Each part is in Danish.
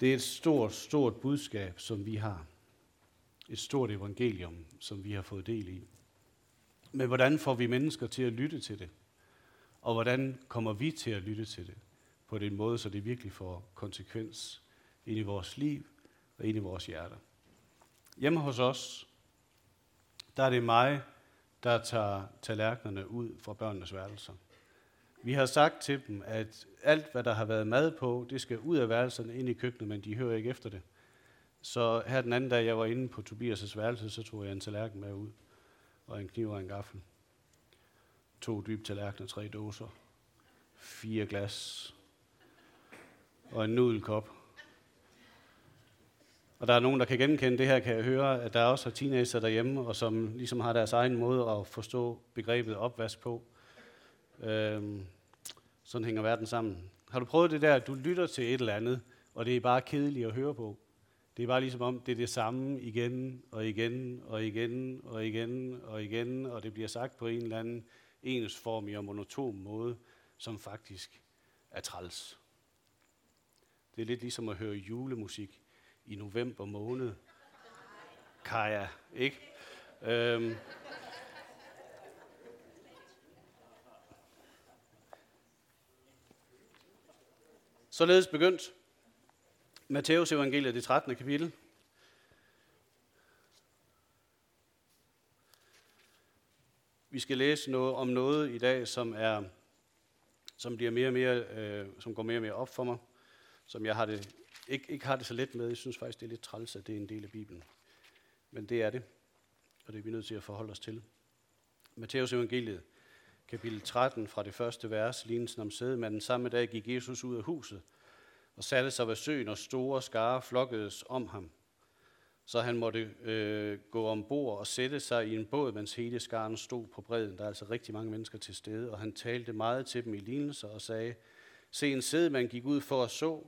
Det er et stort, stort budskab, som vi har. Et stort evangelium, som vi har fået del i. Men hvordan får vi mennesker til at lytte til det? Og hvordan kommer vi til at lytte til det på den måde, så det virkelig får konsekvens ind i vores liv og ind i vores hjerter? Hjemme hos os, der er det mig, der tager tallerkenerne ud fra børnenes værelser. Vi har sagt til dem, at alt, hvad der har været mad på, det skal ud af værelserne ind i køkkenet, men de hører ikke efter det. Så her den anden dag, jeg var inde på Tobias' værelse, så tog jeg en tallerken med ud, og en kniv og en gaffel. To dybe tallerkener, tre dåser, fire glas, og en nudelkop. Og der er nogen, der kan genkende det her, kan jeg høre, at der også er teenager derhjemme, og som ligesom har deres egen måde at forstå begrebet opvask på. Øhm, sådan hænger verden sammen. Har du prøvet det der, at du lytter til et eller andet, og det er bare kedeligt at høre på? Det er bare ligesom om, det er det samme igen og igen og igen og igen og igen, og det bliver sagt på en eller anden ensformig og monoton måde, som faktisk er træls. Det er lidt ligesom at høre julemusik i november måned. Kaja, ikke? Øhm. Således begyndt Matteus evangeliet, det 13. kapitel. Vi skal læse noget om noget i dag, som er som bliver mere og mere, øh, som går mere og mere op for mig, som jeg har det ikke, ikke har det så let med. Jeg synes faktisk, det er lidt træls, at det er en del af Bibelen. Men det er det, og det er vi nødt til at forholde os til. Matteus evangeliet, kapitel 13, fra det første vers, lignelsen om sædemanden. Samme dag gik Jesus ud af huset og satte sig ved søen, og store skare flokkedes om ham. Så han måtte øh, gå ombord og sætte sig i en båd, mens hele skaren stod på bredden. Der er altså rigtig mange mennesker til stede, og han talte meget til dem i lignelser og sagde, Se, en sædemand gik ud for at så,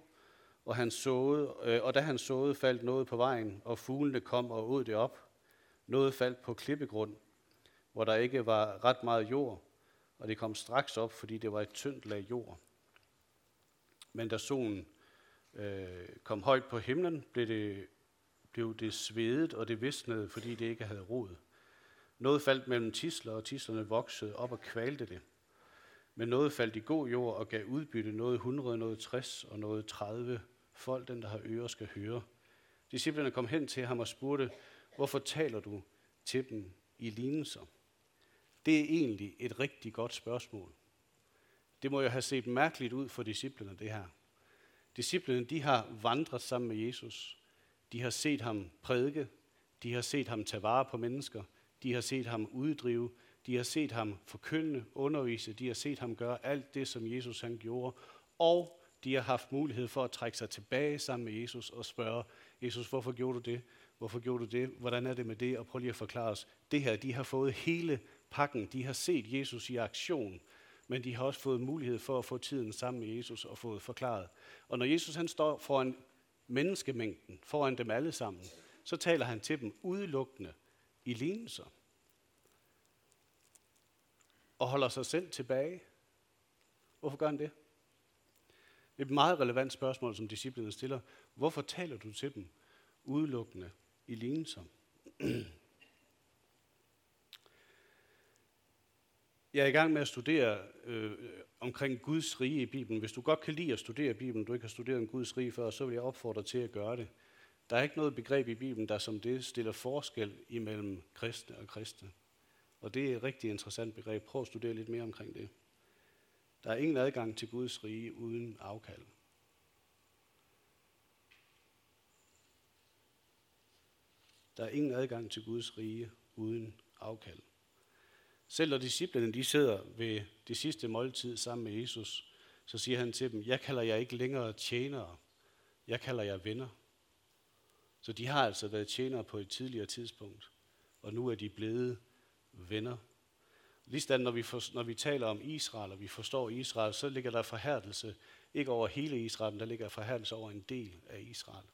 og, han såede, øh, og da han såede, faldt noget på vejen, og fuglene kom og åd det op. Noget faldt på klippegrund, hvor der ikke var ret meget jord, og det kom straks op, fordi det var et tyndt lag jord. Men da solen øh, kom højt på himlen, blev det, blev det svedet, og det visnede, fordi det ikke havde rod. Noget faldt mellem tisler, og tislerne voksede op og kvalte det. Men noget faldt i god jord og gav udbytte, noget 100, noget 60 og noget 30 folk, den der har ører, skal høre. Disciplerne kom hen til ham og spurgte, hvorfor taler du til dem i lignelser? Det er egentlig et rigtig godt spørgsmål. Det må jo have set mærkeligt ud for disciplerne, det her. Disciplerne, de har vandret sammen med Jesus. De har set ham prædike. De har set ham tage vare på mennesker. De har set ham uddrive. De har set ham forkynde, undervise. De har set ham gøre alt det, som Jesus han gjorde. Og de har haft mulighed for at trække sig tilbage sammen med Jesus og spørge, Jesus, hvorfor gjorde du det? Hvorfor gjorde du det? Hvordan er det med det? Og prøv lige at forklare os. Det her, de har fået hele pakken. De har set Jesus i aktion, men de har også fået mulighed for at få tiden sammen med Jesus og fået forklaret. Og når Jesus han står foran menneskemængden, foran dem alle sammen, så taler han til dem udelukkende i lignelser. Og holder sig selv tilbage. Hvorfor gør han det? Et meget relevant spørgsmål, som disciplene stiller. Hvorfor taler du til dem udelukkende i lignelser? Jeg er i gang med at studere øh, omkring Guds rige i Bibelen. Hvis du godt kan lide at studere Bibelen, du ikke har studeret om Guds rige før, så vil jeg opfordre dig til at gøre det. Der er ikke noget begreb i Bibelen, der som det stiller forskel imellem kristne og kristne. Og det er et rigtig interessant begreb. Prøv at studere lidt mere omkring det. Der er ingen adgang til Guds rige uden afkald. Der er ingen adgang til Guds rige uden afkald. Selv når disciplene de sidder ved det sidste måltid sammen med Jesus, så siger han til dem, jeg kalder jer ikke længere tjenere, jeg kalder jer venner. Så de har altså været tjenere på et tidligere tidspunkt, og nu er de blevet venner. Ligesådan når vi, for, når vi taler om Israel, og vi forstår Israel, så ligger der forhærdelse ikke over hele Israel, men der ligger forhærdelse over en del af Israel.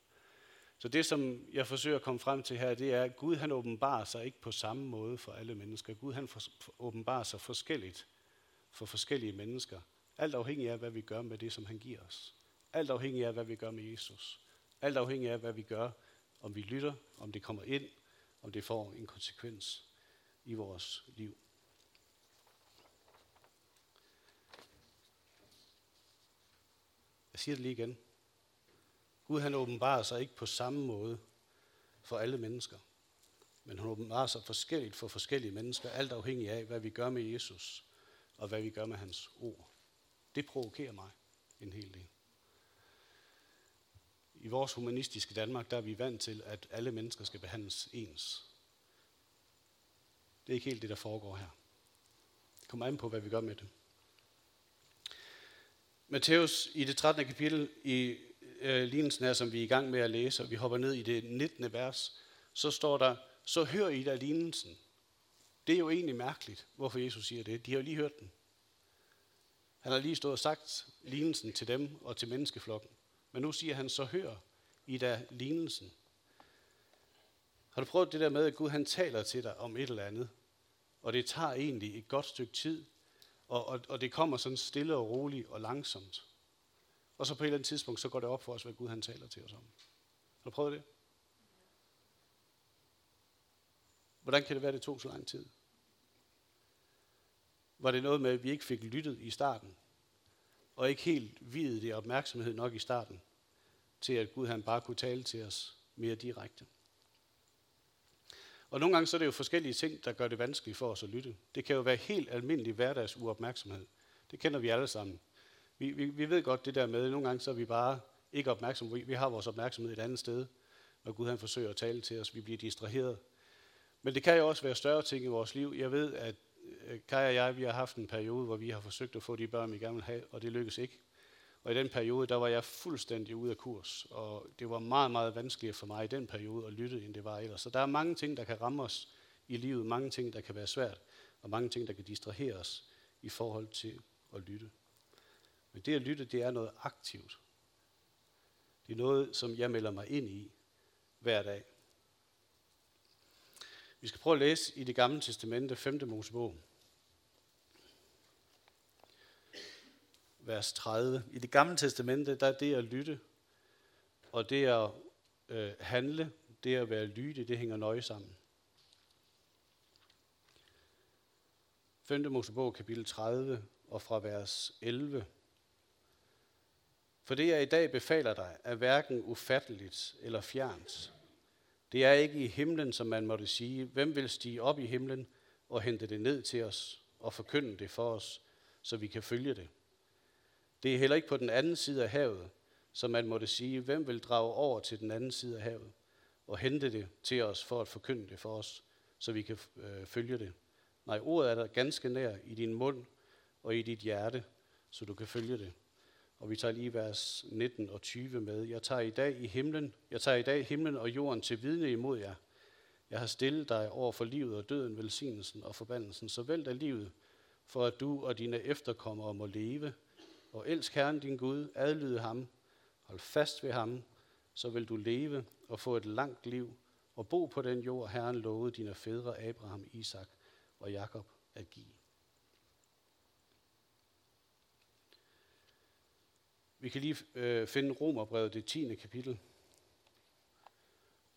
Så det, som jeg forsøger at komme frem til her, det er, at Gud han åbenbarer sig ikke på samme måde for alle mennesker. Gud han for, åbenbarer sig forskelligt for forskellige mennesker. Alt afhængig af, hvad vi gør med det, som han giver os. Alt afhængig af, hvad vi gør med Jesus. Alt afhængig af, hvad vi gør, om vi lytter, om det kommer ind, om det får en konsekvens i vores liv. Jeg siger det lige igen. Gud han åbenbarer sig ikke på samme måde for alle mennesker. Men han åbenbarer sig forskelligt for forskellige mennesker, alt afhængig af, hvad vi gør med Jesus, og hvad vi gør med hans ord. Det provokerer mig en hel del. I vores humanistiske Danmark, der er vi vant til, at alle mennesker skal behandles ens. Det er ikke helt det, der foregår her. Det kommer an på, hvad vi gør med det. Matthæus i det 13. kapitel i øh, lignelsen her, som vi er i gang med at læse, og vi hopper ned i det 19. vers, så står der, så hør I da lignelsen. Det er jo egentlig mærkeligt, hvorfor Jesus siger det. De har jo lige hørt den. Han har lige stået og sagt lignelsen til dem og til menneskeflokken. Men nu siger han, så hør I da lignelsen. Har du prøvet det der med, at Gud han taler til dig om et eller andet, og det tager egentlig et godt stykke tid, og, og, og det kommer sådan stille og roligt og langsomt. Og så på et eller andet tidspunkt, så går det op for os, hvad Gud han taler til os om. Har du prøvet det? Hvordan kan det være, det tog så lang tid? Var det noget med, at vi ikke fik lyttet i starten? Og ikke helt videt det opmærksomhed nok i starten, til at Gud han bare kunne tale til os mere direkte? Og nogle gange så er det jo forskellige ting, der gør det vanskeligt for os at lytte. Det kan jo være helt almindelig hverdags uopmærksomhed. Det kender vi alle sammen. Vi, vi, vi ved godt det der med, at nogle gange så er vi bare ikke opmærksomme. Vi, vi har vores opmærksomhed et andet sted, når Gud han forsøger at tale til os. Vi bliver distraheret. Men det kan jo også være større ting i vores liv. Jeg ved, at øh, Kaj og jeg, vi har haft en periode, hvor vi har forsøgt at få de børn, vi gerne vil have, og det lykkes ikke. Og i den periode, der var jeg fuldstændig ude af kurs, og det var meget, meget vanskeligere for mig i den periode at lytte, end det var ellers. Så der er mange ting, der kan ramme os i livet, mange ting, der kan være svært, og mange ting, der kan distrahere os i forhold til at lytte. Men det at lytte, det er noget aktivt. Det er noget, som jeg melder mig ind i hver dag. Vi skal prøve at læse i det gamle testamente, 5. Mosebog. Vers 30. I det gamle testamente, der er det at lytte, og det at øh, handle, det at være lydig, det hænger nøje sammen. 5. Mosebog, kapitel 30, og fra vers 11. For det jeg i dag befaler dig, er hverken ufatteligt eller fjernt. Det er ikke i himlen, som man måtte sige, hvem vil stige op i himlen og hente det ned til os og forkynde det for os, så vi kan følge det. Det er heller ikke på den anden side af havet, som man måtte sige, hvem vil drage over til den anden side af havet og hente det til os for at forkynde det for os, så vi kan øh, følge det. Nej, ordet er der ganske nær i din mund og i dit hjerte, så du kan følge det. Og vi tager lige vers 19 og 20 med. Jeg tager i dag i himlen, jeg tager i dag himlen og jorden til vidne imod jer. Jeg har stillet dig over for livet og døden, velsignelsen og forbandelsen. Så vælg dig livet, for at du og dine efterkommere må leve. Og elsk Herren din Gud, adlyde ham, hold fast ved ham, så vil du leve og få et langt liv og bo på den jord, Herren lovede dine fædre Abraham, Isak og Jakob at give. Vi kan lige øh, finde Romerbrevet, det 10. kapitel.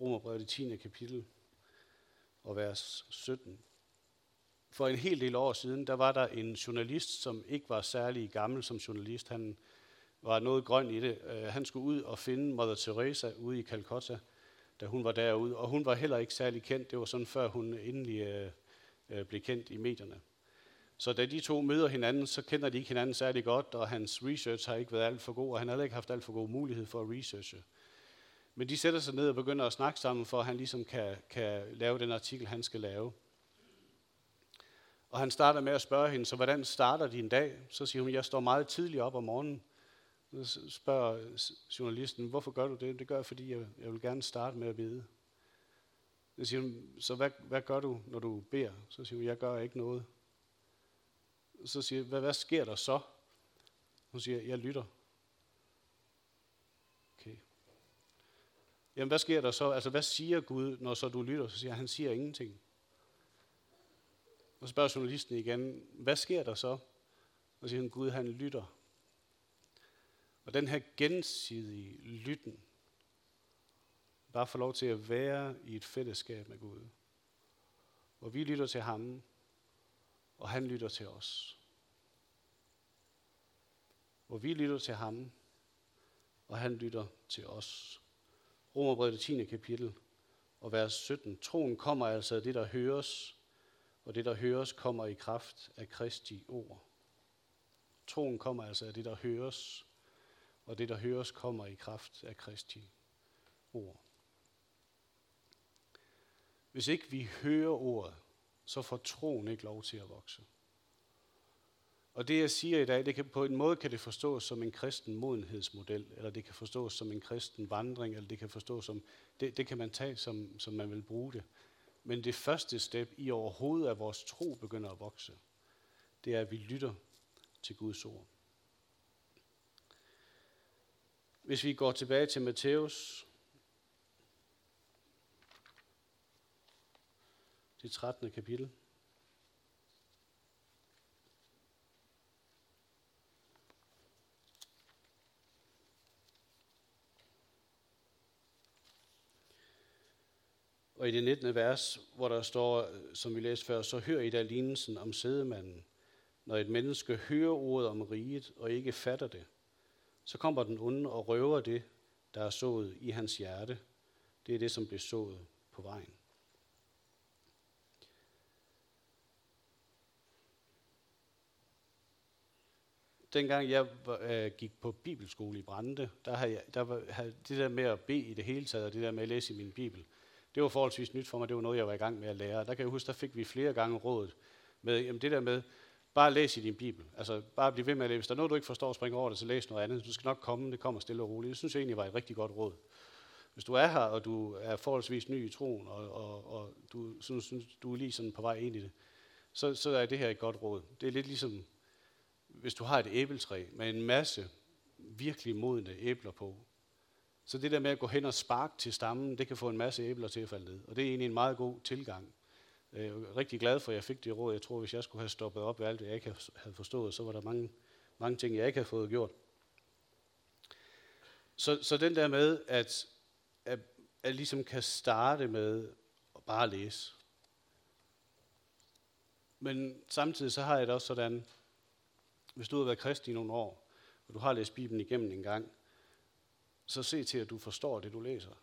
Romerbrevet, det 10. kapitel og vers 17. For en hel del år siden, der var der en journalist, som ikke var særlig gammel som journalist. Han var noget grøn i det. Øh, han skulle ud og finde Mother Teresa ude i Calcutta, da hun var derude. Og hun var heller ikke særlig kendt. Det var sådan, før hun endelig øh, øh blev kendt i medierne. Så da de to møder hinanden, så kender de ikke hinanden særlig godt, og hans research har ikke været alt for god, og han har heller ikke haft alt for god mulighed for at researche. Men de sætter sig ned og begynder at snakke sammen, for at han ligesom kan, kan lave den artikel, han skal lave. Og han starter med at spørge hende, så hvordan starter din dag? Så siger hun, jeg står meget tidligt op om morgenen. Så spørger journalisten, hvorfor gør du det? Det gør jeg, fordi jeg, jeg vil gerne starte med at bede. Så siger hun, så hvad, hvad gør du, når du beder? Så siger hun, jeg gør ikke noget så siger jeg, hvad, hvad sker der så? Hun siger, jeg lytter. Okay. Jamen, hvad sker der så? Altså, hvad siger Gud, når så du lytter? Så siger han, siger ingenting. Og så spørger journalisten igen, hvad sker der så? Og så siger han, Gud, han lytter. Og den her gensidige lytten, Bare få lov til at være i et fællesskab med Gud. Hvor vi lytter til ham, og han lytter til os. Hvor vi lytter til ham, og han lytter til os. Romerbrevet 10. kapitel og vers 17. Troen kommer altså af det, der høres, og det, der høres, kommer i kraft af Kristi ord. Troen kommer altså af det, der høres, og det, der høres, kommer i kraft af Kristi ord. Hvis ikke vi hører ordet, så får troen ikke lov til at vokse. Og det, jeg siger i dag, det kan, på en måde kan det forstås som en kristen modenhedsmodel, eller det kan forstås som en kristen vandring, eller det kan forstås som, det, det kan man tage, som, som man vil bruge det. Men det første step i overhovedet, at vores tro begynder at vokse, det er, at vi lytter til Guds ord. Hvis vi går tilbage til Matthæus, det 13. kapitel. Og i det 19. vers, hvor der står, som vi læste før, så hører I da lignelsen om sædemanden. Når et menneske hører ordet om riget og ikke fatter det, så kommer den onde og røver det, der er sået i hans hjerte. Det er det, som blev sået på vejen. Dengang jeg øh, gik på bibelskole i Brande, der havde, jeg, der var, havde det der med at bede i det hele taget, og det der med at læse i min bibel, det var forholdsvis nyt for mig. Det var noget, jeg var i gang med at lære. Der kan jeg huske, der fik vi flere gange rådet med, jamen det der med, bare læs i din bibel. Altså bare bliv ved med at læse. Hvis der er noget, du ikke forstår, spring over det, så læs noget andet. Du skal nok komme, det kommer stille og roligt. Det synes jeg egentlig var et rigtig godt råd. Hvis du er her, og du er forholdsvis ny i troen, og, og, og du synes, synes, du er lige sådan på vej ind i det, så, så er det her et godt råd. Det er lidt ligesom, hvis du har et æbletræ med en masse virkelig modne æbler på, så det der med at gå hen og sparke til stammen, det kan få en masse æbler til at falde ned. Og det er egentlig en meget god tilgang. Jeg er rigtig glad for, at jeg fik det råd. Jeg tror, hvis jeg skulle have stoppet op ved alt det, jeg ikke havde forstået, så var der mange, mange ting, jeg ikke havde fået gjort. Så, så den der med, at, at, at ligesom kan starte med at bare læse. Men samtidig så har jeg det også sådan, hvis du har været kristen i nogle år, og du har læst Bibelen igennem en gang, så se til, at du forstår det, du læser.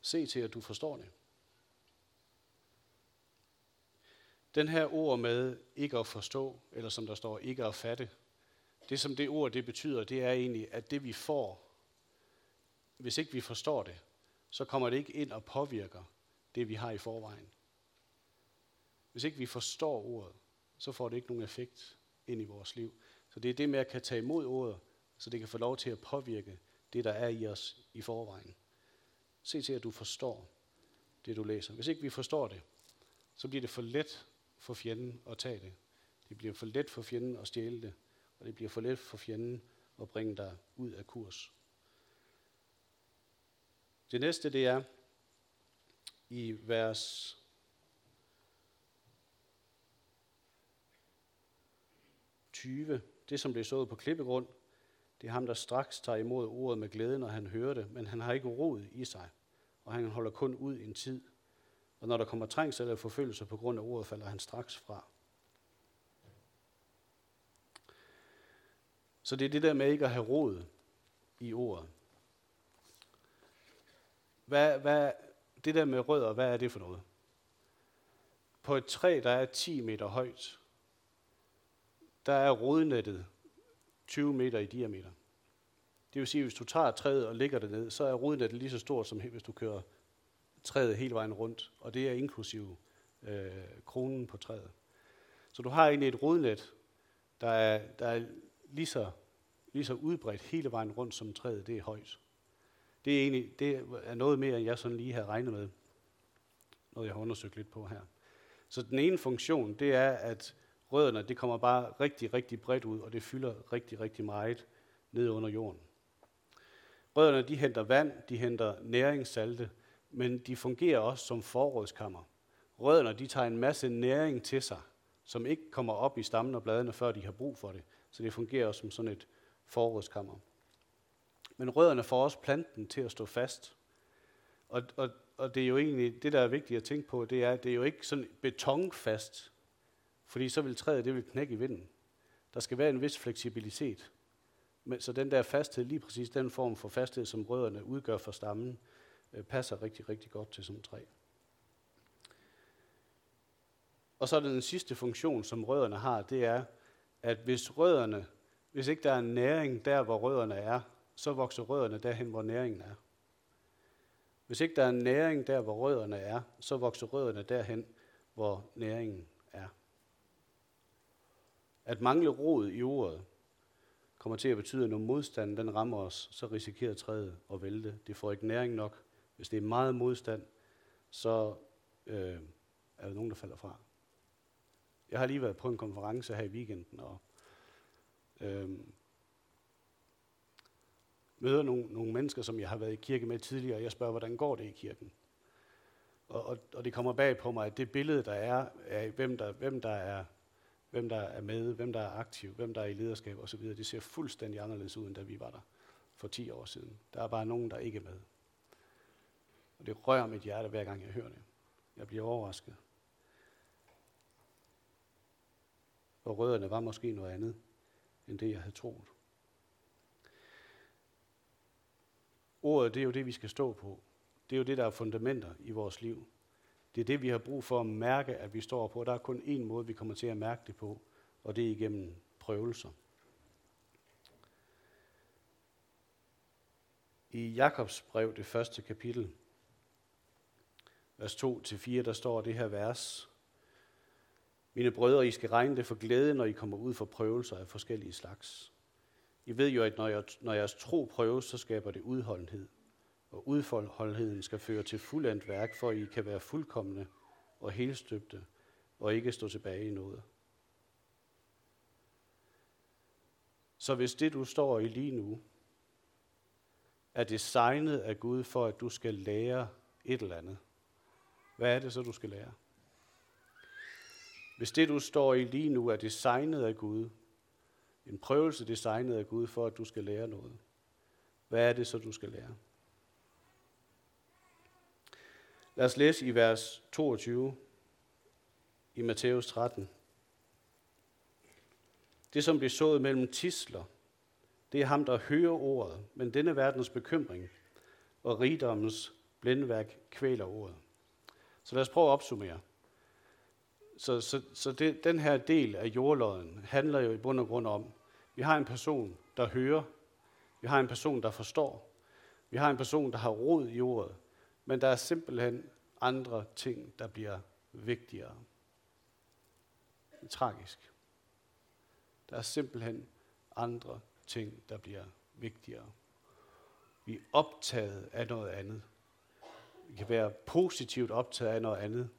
Se til, at du forstår det. Den her ord med ikke at forstå, eller som der står, ikke at fatte, det som det ord det betyder, det er egentlig, at det vi får, hvis ikke vi forstår det, så kommer det ikke ind og påvirker det, vi har i forvejen. Hvis ikke vi forstår ordet, så får det ikke nogen effekt ind i vores liv. Så det er det med at kan tage imod ordet, så det kan få lov til at påvirke det, der er i os i forvejen. Se til, at du forstår det, du læser. Hvis ikke vi forstår det, så bliver det for let for fjenden at tage det. Det bliver for let for fjenden at stjæle det, og det bliver for let for fjenden at bringe dig ud af kurs. Det næste, det er i vers 20. Det, som blev sået på klippegrund, det er ham, der straks tager imod ordet med glæde, når han hører det, men han har ikke rod i sig, og han holder kun ud en tid. Og når der kommer trængsel eller forfølgelse på grund af ordet, falder han straks fra. Så det er det der med ikke at have rod i ordet. Hvad, hvad, det der med rødder, hvad er det for noget? På et træ, der er 10 meter højt, der er rodnettet 20 meter i diameter. Det vil sige, at hvis du tager træet og lægger det ned, så er rodnettet lige så stort, som hvis du kører træet hele vejen rundt, og det er inklusive øh, kronen på træet. Så du har egentlig et rodnet, der er, der er lige, så, lige så udbredt hele vejen rundt, som træet det er højt. Det er, egentlig, det er noget mere, end jeg sådan lige har regnet med, noget jeg har undersøgt lidt på her. Så den ene funktion, det er, at rødderne, det kommer bare rigtig, rigtig bredt ud, og det fylder rigtig, rigtig meget ned under jorden. Rødderne, de henter vand, de henter næringssalte, men de fungerer også som forrådskammer. Rødderne, de tager en masse næring til sig, som ikke kommer op i stammen og bladene, før de har brug for det. Så det fungerer også som sådan et forrådskammer. Men rødderne får også planten til at stå fast. Og, og, og det er jo egentlig, det der er vigtigt at tænke på, det er, at det er jo ikke sådan betonfast, fordi så vil træet, det vil knække i vinden. Der skal være en vis fleksibilitet. Men, så den der fasthed, lige præcis den form for fasthed, som rødderne udgør for stammen, øh, passer rigtig, rigtig godt til som træ. Og så er den sidste funktion, som rødderne har, det er, at hvis rødderne, hvis ikke der er næring der, hvor rødderne er, så vokser rødderne derhen, hvor næringen er. Hvis ikke der er næring der, hvor rødderne er, så vokser rødderne derhen, hvor næringen. At mangle rod i ordet kommer til at betyde, at når modstanden den rammer os, så risikerer træet at vælte. Det får ikke næring nok. Hvis det er meget modstand, så øh, er der nogen, der falder fra. Jeg har lige været på en konference her i weekenden, og øh, møder nogle, nogle mennesker, som jeg har været i kirke med tidligere, og jeg spørger, hvordan går det i kirken? Og, og, og det kommer bag på mig, at det billede, der er af, hvem der, hvem der er hvem der er med, hvem der er aktiv, hvem der er i lederskab osv., det ser fuldstændig anderledes ud, end da vi var der for 10 år siden. Der er bare nogen, der ikke er med. Og det rører mit hjerte, hver gang jeg hører det. Jeg bliver overrasket. Og rødderne var måske noget andet, end det, jeg havde troet. Ordet, det er jo det, vi skal stå på. Det er jo det, der er fundamenter i vores liv. Det er det, vi har brug for at mærke, at vi står på. Der er kun én måde, vi kommer til at mærke det på, og det er igennem prøvelser. I Jakobs brev, det første kapitel, vers 2-4, der står det her vers. Mine brødre, I skal regne det for glæde, når I kommer ud for prøvelser af forskellige slags. I ved jo, at når, jeg, når jeres tro prøves, så skaber det udholdenhed og udfoldholdheden skal føre til fuldendt værk, for I kan være fuldkommende og helstøbte og ikke stå tilbage i noget. Så hvis det, du står i lige nu, er designet af Gud for, at du skal lære et eller andet, hvad er det så, du skal lære? Hvis det, du står i lige nu, er designet af Gud, en prøvelse designet af Gud for, at du skal lære noget, hvad er det så, du skal lære? Lad os læse i vers 22 i Matthæus 13. Det, som bliver sået mellem tisler, det er ham, der hører ordet, men denne verdens bekymring og rigdommens blindværk kvæler ordet. Så lad os prøve at opsummere. Så, så, så det, den her del af jordlodden handler jo i bund og grund om, vi har en person, der hører, vi har en person, der forstår, vi har en person, der har rod i ordet, men der er simpelthen andre ting, der bliver vigtigere. Det er tragisk. Der er simpelthen andre ting, der bliver vigtigere. Vi er optaget af noget andet. Vi kan være positivt optaget af noget andet.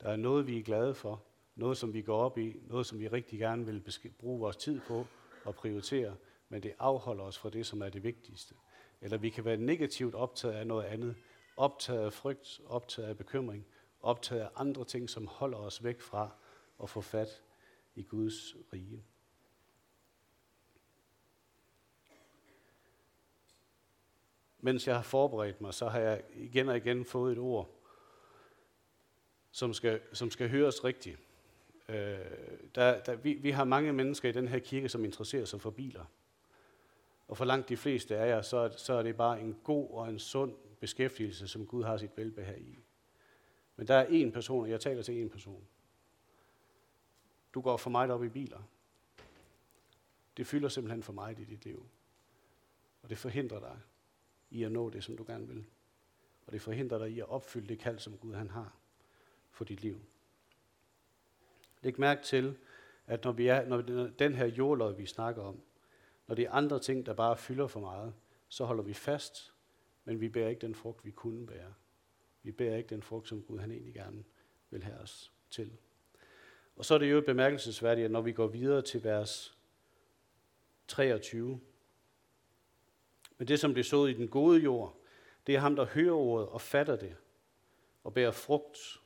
Der er noget, vi er glade for. Noget, som vi går op i. Noget, som vi rigtig gerne vil bruge vores tid på og prioritere. Men det afholder os fra det, som er det vigtigste. Eller vi kan være negativt optaget af noget andet optaget af frygt, optaget af bekymring, optaget af andre ting, som holder os væk fra at få fat i Guds rige. Mens jeg har forberedt mig, så har jeg igen og igen fået et ord, som skal, som skal høres rigtigt. Øh, der, der, vi, vi har mange mennesker i den her kirke, som interesserer sig for biler. Og for langt de fleste af jer, så, så er det bare en god og en sund beskæftigelse, som Gud har sit velbehag i. Men der er én person, og jeg taler til én person. Du går for meget op i biler. Det fylder simpelthen for meget i dit liv. Og det forhindrer dig i at nå det, som du gerne vil. Og det forhindrer dig i at opfylde det kald, som Gud han har for dit liv. Læg mærke til, at når, vi er, når den her jordlod, vi snakker om, når det er andre ting, der bare fylder for meget, så holder vi fast men vi bærer ikke den frugt, vi kunne bære. Vi bærer ikke den frugt, som Gud han egentlig gerne vil have os til. Og så er det jo bemærkelsesværdigt, at når vi går videre til vers 23, men det, som det sået i den gode jord, det er ham, der hører ordet og fatter det, og bærer frugt,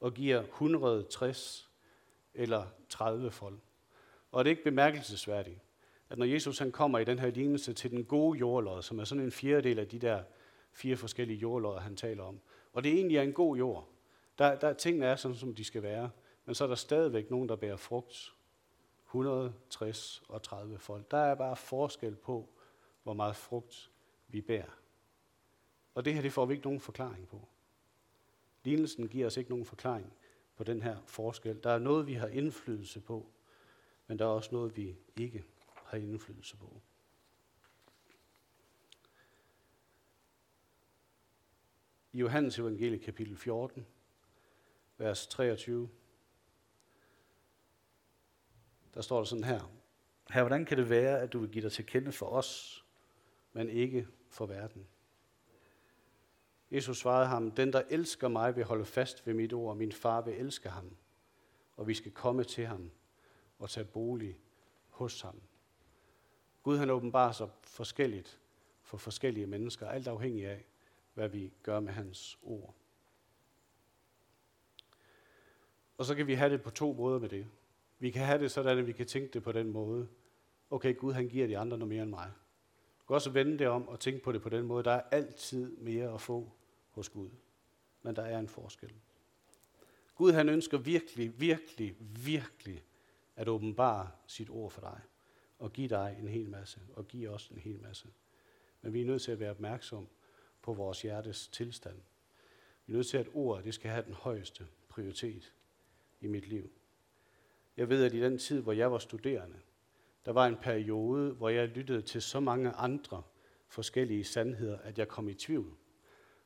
og giver 160 eller 30 fold. Og det er ikke bemærkelsesværdigt, at når Jesus han kommer i den her lignelse til den gode jordlod, som er sådan en fjerdedel af de der fire forskellige jordlodder, han taler om, og det egentlig er en god jord, der, der tingene er sådan, som de skal være, men så er der stadigvæk nogen, der bærer frugt. 160 og 30 folk. Der er bare forskel på, hvor meget frugt vi bærer. Og det her, det får vi ikke nogen forklaring på. Lignelsen giver os ikke nogen forklaring på den her forskel. Der er noget, vi har indflydelse på, men der er også noget, vi ikke har indflydelse på. I Johannes evangelie kapitel 14, vers 23, der står der sådan her. Her, hvordan kan det være, at du vil give dig til kende for os, men ikke for verden? Jesus svarede ham, den der elsker mig vil holde fast ved mit ord, og min far vil elske ham, og vi skal komme til ham og tage bolig hos ham. Gud han åbenbarer sig forskelligt for forskellige mennesker, alt afhængig af, hvad vi gør med hans ord. Og så kan vi have det på to måder med det. Vi kan have det sådan, at vi kan tænke det på den måde. Okay, Gud han giver de andre noget mere end mig. Du kan også vende det om og tænke på det på den måde. Der er altid mere at få hos Gud. Men der er en forskel. Gud han ønsker virkelig, virkelig, virkelig at åbenbare sit ord for dig. Og give dig en hel masse. Og give os en hel masse. Men vi er nødt til at være opmærksom på vores hjertes tilstand. Vi er nødt til, at ordet det skal have den højeste prioritet i mit liv. Jeg ved, at i den tid, hvor jeg var studerende, der var en periode, hvor jeg lyttede til så mange andre forskellige sandheder, at jeg kom i tvivl.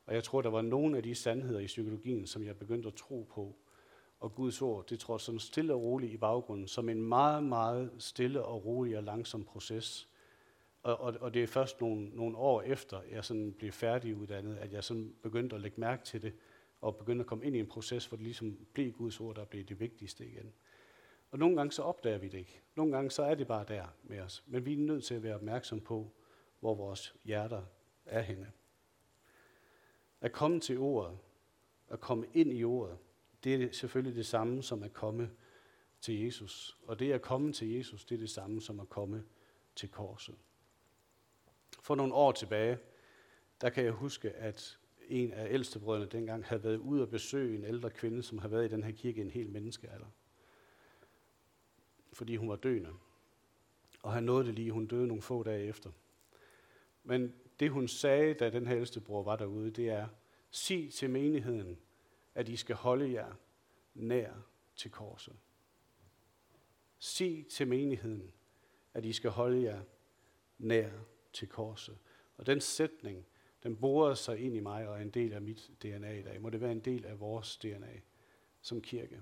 Og jeg tror, der var nogle af de sandheder i psykologien, som jeg begyndte at tro på. Og Guds ord, det tror sådan stille og roligt i baggrunden, som en meget, meget stille og rolig og langsom proces. Og, og, og det er først nogle, nogle år efter, jeg sådan blev færdiguddannet, at jeg sådan begyndte at lægge mærke til det, og begyndte at komme ind i en proces, hvor det ligesom blev Guds ord, der blev det vigtigste igen. Og nogle gange så opdager vi det ikke. Nogle gange så er det bare der med os. Men vi er nødt til at være opmærksom på, hvor vores hjerter er henne. At komme til ordet, at komme ind i ordet, det er selvfølgelig det samme som at komme til Jesus. Og det at komme til Jesus, det er det samme som at komme til korset. For nogle år tilbage, der kan jeg huske, at en af ældstebrødrene dengang havde været ude og besøge en ældre kvinde, som har været i den her kirke en hel menneskealder fordi hun var døende. Og han nåede det lige, hun døde nogle få dage efter. Men det hun sagde, da den her bror var derude, det er, sig til menigheden, at I skal holde jer nær til korset. Sig til menigheden, at I skal holde jer nær til korset. Og den sætning, den borer sig ind i mig og er en del af mit DNA i dag. Må det være en del af vores DNA som kirke.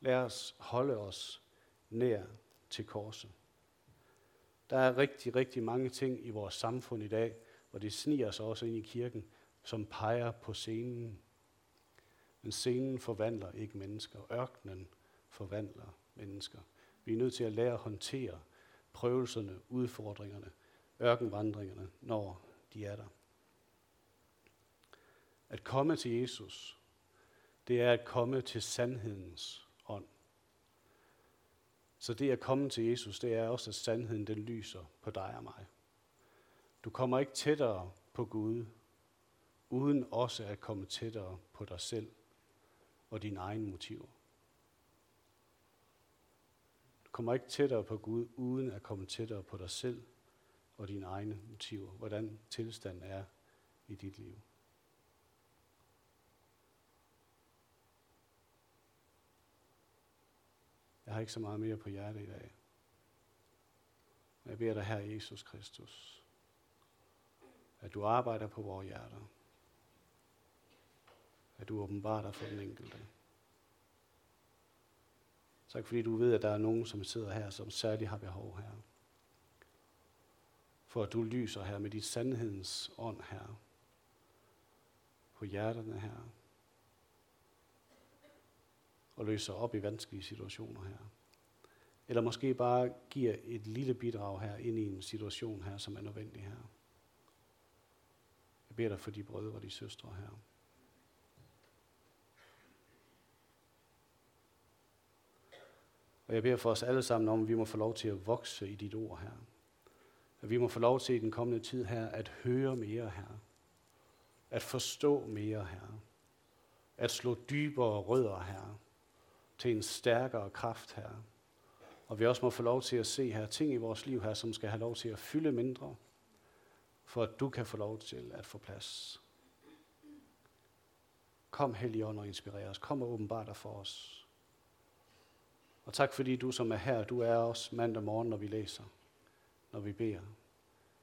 Lad os holde os nær til korset. Der er rigtig, rigtig mange ting i vores samfund i dag, hvor det sniger sig også ind i kirken, som peger på scenen. Men scenen forvandler ikke mennesker. Ørkenen forvandler mennesker. Vi er nødt til at lære at håndtere prøvelserne, udfordringerne, ørkenvandringerne, når de er der. At komme til Jesus, det er at komme til sandhedens ånd. så det at komme til Jesus, det er også, at sandheden den lyser på dig og mig. Du kommer ikke tættere på Gud, uden også at komme tættere på dig selv og dine egne motiver. Du kommer ikke tættere på Gud, uden at komme tættere på dig selv og dine egne motiver. Hvordan tilstanden er i dit liv. Jeg har ikke så meget mere på hjertet i dag. Jeg beder dig, her Jesus Kristus, at du arbejder på vores hjerter. At du åbenbarer dig for den enkelte. Tak fordi du ved, at der er nogen, som sidder her, som særligt har behov her. For at du lyser her med dit sandhedens ånd her. På hjerterne her og løser op i vanskelige situationer her. Eller måske bare giver et lille bidrag her ind i en situation her, som er nødvendig her. Jeg beder dig for de brødre og de søstre her. Og jeg beder for os alle sammen om, at vi må få lov til at vokse i dit ord her. At vi må få lov til i den kommende tid her at høre mere her. At forstå mere her. At slå dybere rødder her. Til en stærkere kraft her. Og vi også må få lov til at se her ting i vores liv her, som skal have lov til at fylde mindre, for at du kan få lov til at få plads. Kom, Helligånd, og inspirer os. Kom og åbenbar dig for os. Og tak fordi du, som er her, du er os mandag morgen, når vi læser, når vi beder,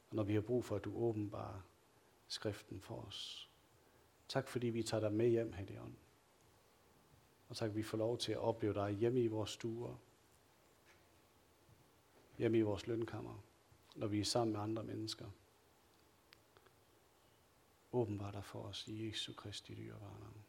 og når vi har brug for, at du åbenbarer skriften for os. Tak fordi vi tager dig med hjem, Helligånd. Og tak, at vi får lov til at opleve dig hjemme i vores stuer, hjemme i vores lønkammer, når vi er sammen med andre mennesker. Åbenbar dig for os i Jesu Kristi dyrebare navn.